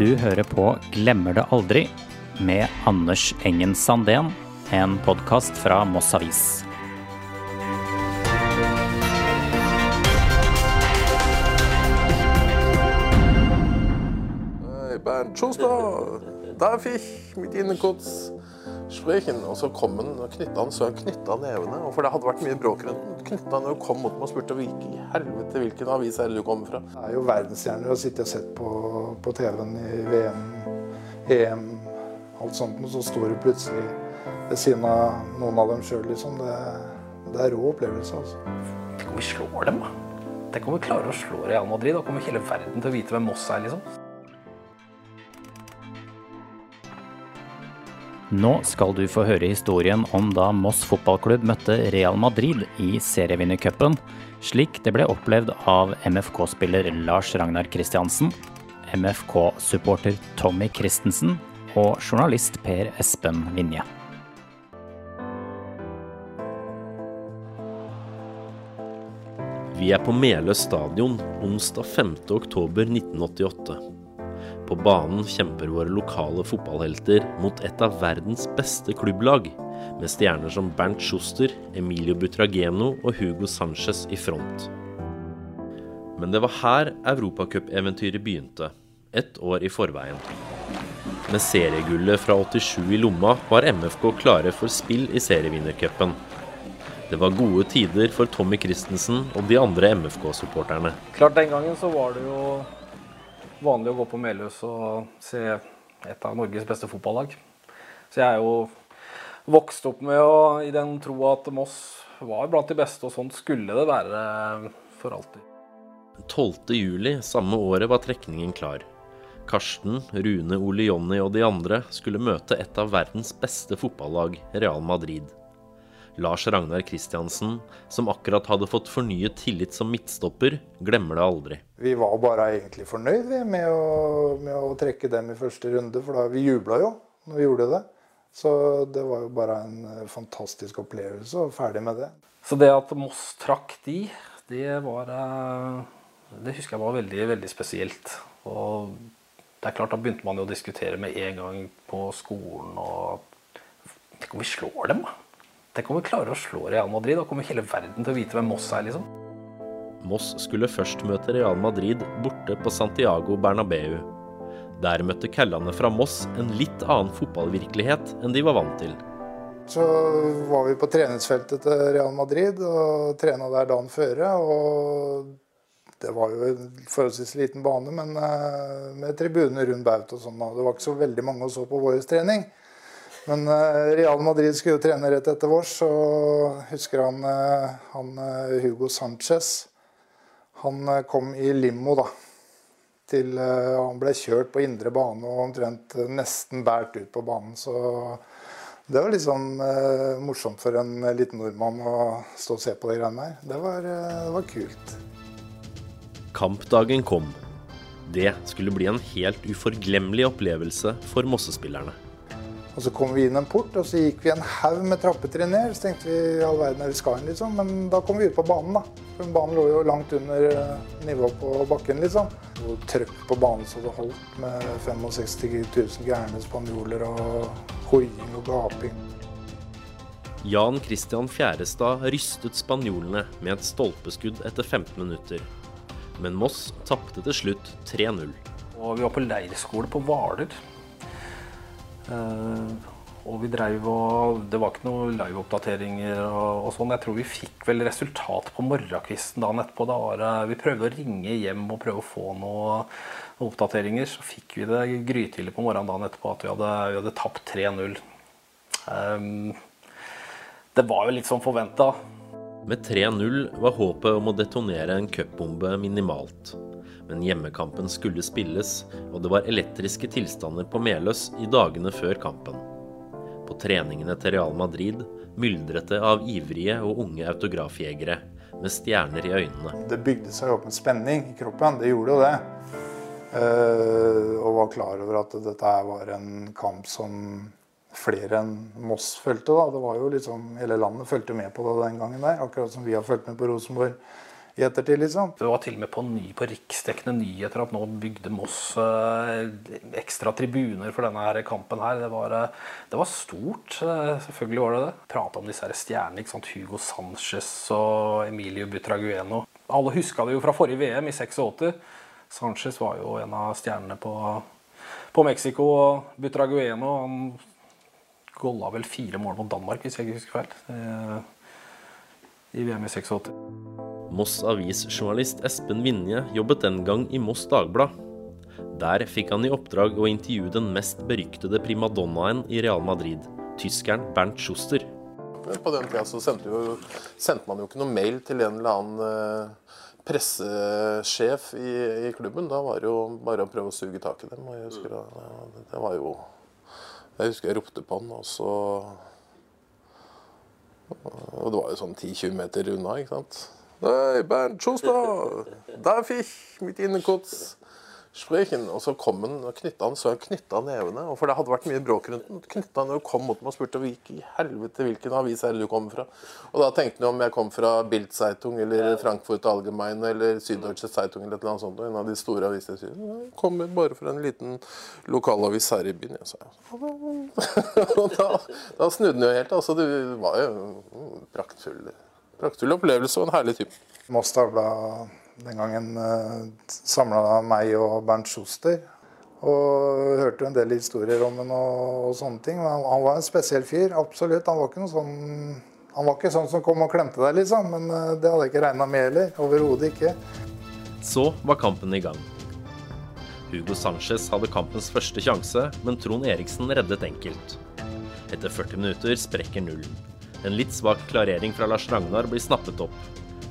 Du hører på Glemmer det aldri med Anders Engen Sandén, en podkast fra Moss Avis. Hey, Bernd Schuster, darf mitt mit Ihnen gikk sprechen? Og så kom han og knytta han, så han knytta nevene. Og for det hadde vært mye bråk rundt den. Knytta han og kom mot meg og spurte hvilken helvete, hvilken avis er det du kommer fra? Det er jo verdensstjerner å sitte og sett på, på TV-en i VM, EM, alt sånt, og så står du plutselig ved siden av noen av dem sjøl, liksom. Det, det er rå opplevelse, altså. Tenk om vi slår dem, da. Tenk om vi klarer å slå Real Madrid. Da kommer hele verden til å vite hvem Moss er, liksom. Nå skal du få høre historien om da Moss fotballklubb møtte Real Madrid i serievinnercupen, slik det ble opplevd av MFK-spiller Lars Ragnar Christiansen, MFK-supporter Tommy Christensen og journalist Per Espen Vinje. Vi er på Meløs stadion onsdag 5. oktober 1988. På banen kjemper våre lokale fotballhelter mot et av verdens beste klubblag, med stjerner som Bernt Schuster, Emilio Butrageno og Hugo Sanchez i front. Men det var her europacupeventyret begynte, ett år i forveien. Med seriegullet fra 87 i lomma var MFK klare for spill i serievinnercupen. Det var gode tider for Tommy Christensen og de andre MFK-supporterne. Klart Den gangen så var det jo vanlig å gå på Meløs og se et av Norges beste fotballag. Så jeg er jo vokst opp med å, i den tro at Moss var blant de beste, og sånn skulle det være for alltid. 12. juli samme året var trekningen klar. Karsten, Rune, Ole Jonny og de andre skulle møte et av verdens beste fotballag, Real Madrid. Lars Ragnar Kristiansen, som akkurat hadde fått fornyet tillit som midtstopper, glemmer det aldri. Vi var bare egentlig fornøyd med, å, med å trekke dem i første runde, for da vi jubla jo når vi gjorde det. Så det var jo bare en eh, fantastisk opplevelse, og ferdig med det. Så det at Moss trakk de, det var eh, Det husker jeg var veldig, veldig spesielt. Og det er klart, da begynte man jo å diskutere med en gang på skolen og Tenk om vi slår dem, da? Tenk om vi klarer å slå Real Madrid? Da kommer hele verden til å vite hvem Moss er, liksom. Moss skulle først møte Real Madrid borte på Santiago Bernabeu. Der møtte Kællane fra Moss en litt annen fotballvirkelighet enn de var vant til. Så var vi på treningsfeltet til Real Madrid og trena der dagen føre. Og det var jo en forholdsvis liten bane, men eh, med tribuner rundt baut og sånn. Det var ikke så veldig mange som så på vår trening. Men eh, Real Madrid skulle jo trene rett etter vårs, og husker han, eh, han Hugo Sanchez. Han kom i limo, da. Til, han ble kjørt på indre bane og omtrent nesten båret ut på banen. Så det var sånn eh, morsomt for en liten nordmann å stå og se på de greiene der. Det var, det var kult. Kampdagen kom. Det skulle bli en helt uforglemmelig opplevelse for Mosse-spillerne. Og så kom vi inn en port, og så gikk vi en haug med trappetrinn ned. Så tenkte vi all verden er vi skal inn, liksom. Men da kom vi ut på banen, da. For banen lå jo langt under nivået på bakken, liksom. Og trøkk på banen så det holdt med 65 000 gærne spanjoler og hoiing og gaping. Jan Christian Fjærestad rystet spanjolene med et stolpeskudd etter 15 minutter. Men Moss tapte til slutt 3-0. Og vi var på leirskole på Hvaler. Uh, og vi dreiv og Det var ikke noen liveoppdateringer og, og sånn. Jeg tror vi fikk vel resultat på morgenkvisten dagen etterpå. Da var det, vi prøvde å ringe hjem og prøve å få noen oppdateringer. Så fikk vi det grytidlig på morgenen dagen etterpå at vi hadde, vi hadde tapt 3-0. Um, det var jo litt som forventa. Med 3-0 var håpet om å detonere en cupbombe minimalt. Men hjemmekampen skulle spilles, og det var elektriske tilstander på Meløs i dagene før kampen. På treningene til Real Madrid myldret det av ivrige og unge autografjegere med stjerner i øynene. Det bygde seg opp en spenning i kroppen, det gjorde jo det. Uh, og var klar over at dette var en kamp som flere enn Moss fulgte. liksom, Hele landet fulgte med på det den gangen der, akkurat som vi har fulgt med på Rosenborg i ettertid, liksom. Det var til og med på, ny, på riksdekkende nyheter at nå bygde Moss eh, ekstra tribuner for denne her kampen her. Det var, eh, det var stort. eh, selvfølgelig var det det. Prata om disse her stjernene. ikke sant? Hugo Sanchez og Emilio Butragueno. Alle huska det jo fra forrige VM i 86. Sanchez var jo en av stjernene på, på Mexico. Og Butragueno han golla vel fire mål mot Danmark, hvis jeg ikke husker feil. I VM i 86. Moss Avis-journalist Espen Vinje jobbet den gang i Moss Dagblad. Der fikk han i oppdrag å intervjue den mest beryktede primadonnaen i Real Madrid, tyskeren Bernt Schuster. På den tida så sendte, jo, sendte man jo ikke noe mail til en eller annen eh, pressesjef i, i klubben. Da var det jo bare å prøve å suge tak i dem. Og jeg husker, det var jo Jeg husker jeg ropte på han, og så Og det var jo sånn 10-20 meter unna, ikke sant. Hei, Bernt Sjostad! Darf ich mit Ihnen kurz sprechen? Og så kom han og knytta han, så han knytta nevene. Og for det hadde vært mye bråk rundt den. Knytta han og kom mot meg og spurte hvilken i helvete, hvilken avis er det du kommer fra. Og da tenkte han om jeg kom fra Bild Zeitung eller Frankfurt Allgemein eller Süddeutsche Zeitung eller et eller annet sånt. En av de store avisene. Jeg sier, «Jeg kommer bare fra en liten lokalavis her i byen. Jeg sa, og da, da snudde han jo helt. Altså, det var jo praktfull, praktfull opplevelse og en herlig type. Moss Dagblad den gangen uh, samla meg og Bernt Schuster. Og hørte en del historier om ham og, og sånne ting. Men han, han var en spesiell fyr, absolutt. Han var ikke noe sånn han var ikke sånn som kom og klemte deg, liksom. Men uh, det hadde jeg ikke regna med heller. Overhodet ikke. Så var kampen i gang. Hugo Sanchez hadde kampens første sjanse, men Trond Eriksen reddet enkelt. Etter 40 minutter sprekker nullen. En litt svak klarering fra Lars Ragnar blir snappet opp.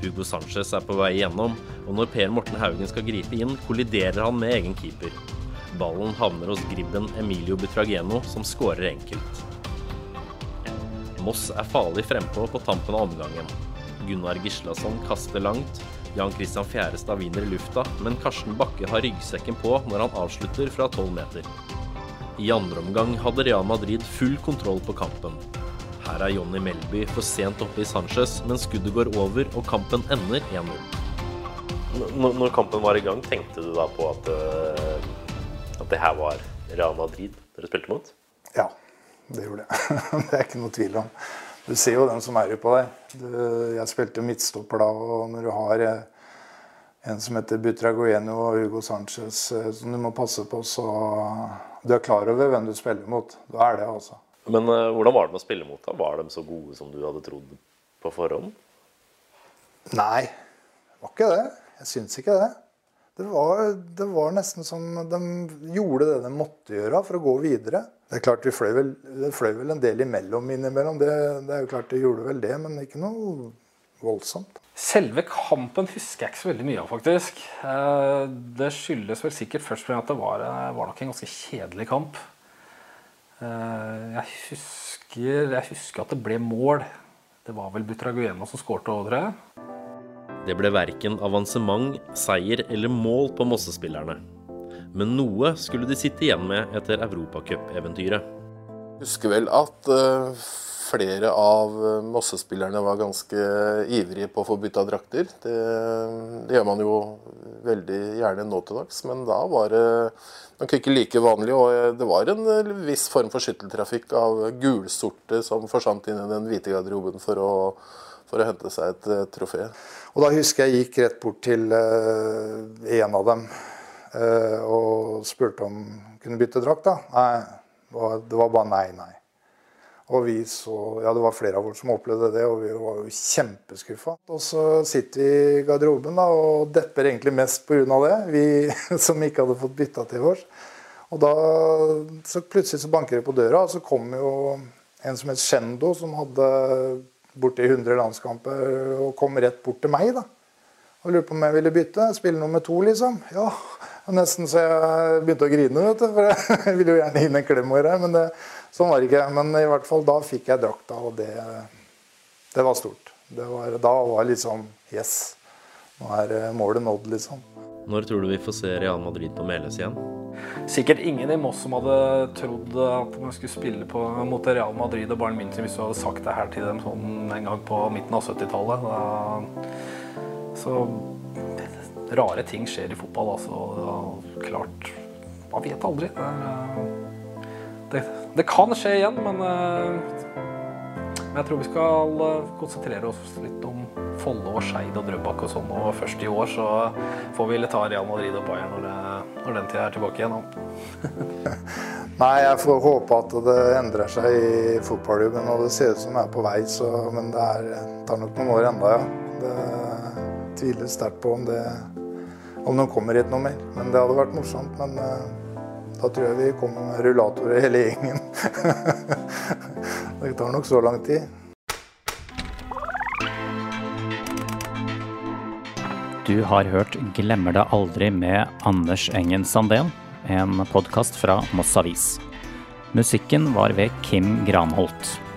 Hugo Sanchez er på vei igjennom, og når Per Morten Haugen skal gripe inn, kolliderer han med egen keeper. Ballen havner hos gribben Emilio Butrageno, som skårer enkelt. Moss er farlig frempå på tampen av omgangen. Gunnar Gislason kaster langt. Jan Christian Fjærestad vinner i lufta, men Karsten Bakke har ryggsekken på når han avslutter fra 12 meter. I andre omgang hadde Real Madrid full kontroll på kampen. Her er Jonny Melby for sent oppe i Sanchez, men skuddet går over og kampen ender 1-0. Når kampen var i gang, tenkte du da på at, at det her var Real Madrid dere spilte mot? Ja, det gjorde jeg. det er ikke noe tvil om. Du ser jo dem som er på deg. Du, jeg spilte midtstopper da, og når du har eh, en som heter Butragueno og Hugo Sanchez eh, som du må passe på, så du er klar over hvem du spiller mot. Da er det altså. Men uh, hvordan var det med å spille mot? dem? Var de så gode som du hadde trodd på forhånd? Nei, det var ikke det. Jeg syns ikke det. Det var, det var, nesten som de gjorde det de måtte gjøre for å gå videre. Det er klart Vi fløy vel, fløy vel en del imellom innimellom. Det, det, er jo klart de gjorde vel det, men ikke noe voldsomt. Selve kampen husker jeg ikke så veldig mye av, faktisk. Eh, det skyldes vel sikkert først og fremst at det var, var nok en ganske kjedelig kamp. Eh, jeg husker, jeg husker at det ble mål. Det var vel Butragueno som skårte òg, tror jeg. Det ble verken avansement, seier eller mål på Mosse-spillerne. Men noe skulle de sitte igjen med etter europacupeventyret. Husker vel at uh, flere av Mosse-spillerne var ganske ivrige på å få bytta drakter. Det, det, gjør man jo veldig gjerne nå til dags, men da var det nok ikke like vanlig. Og det var en viss form for skytteltrafikk av gulsorte som forsvant inn i den hvite garderoben for å, for å hente seg et trofé. Og da husker jeg gikk rett bort til en av dem og spurte om kunne bytte drakt. da. Nei, det var bare nei, nei. Og vi så, ja Det var flere av oss som opplevde det, og vi var jo kjempeskuffa. Og så sitter vi i garderoben da, og depper egentlig mest pga. det, vi som ikke hadde fått bytta til oss. Og da så plutselig så banker det på døra, og så kommer jo en som het Shendo, som hadde borti 100 landskamper og kom rett bort til meg. da. Og lurte på om jeg ville bytte. Spille nummer to, liksom. Ja, Nesten så jeg begynte å grine, vet du. For jeg ville jo gjerne inn en klem men det, sånn var det ikke. Men i hvert fall da fikk jeg drakta, og det, det var stort. Det var, da var det liksom Yes. Nå er målet nådd, liksom. Når tror du vi får se Real Madrid på Meløs igjen? Sikkert ingen i Moss som hadde trodd at man skulle spille på, mot Real Madrid og Bayern München hvis du hadde sagt det her til dem sånn en gang på midten av 70-tallet. Så rare ting skjer i fotball, altså. Klart Man vet aldri. Det, er, det, det kan skje igjen, men, men jeg tror vi skal konsentrere oss litt om Follo og Skeid og Drøbak og sånn. Og først i år så får vi ta Real Madrid og Bayern når, det, når den tida er tilbake igjen. Nei, jeg får håpe at det endrer seg i fotballklubben. Og det ser ut som jeg er på vei, så, men det er, tar nok noen år enda, ja. Det tviler sterkt på om, det, om de kommer hit noe mer. Men det hadde vært morsomt. Men uh, da tror jeg vi kommer med rullatorer hele gjengen. det tar nok så lang tid. Du har hørt 'Glemmer det aldri' med Anders Engen Sandén, en podkast fra Moss Avis. Musikken var ved Kim Granholt.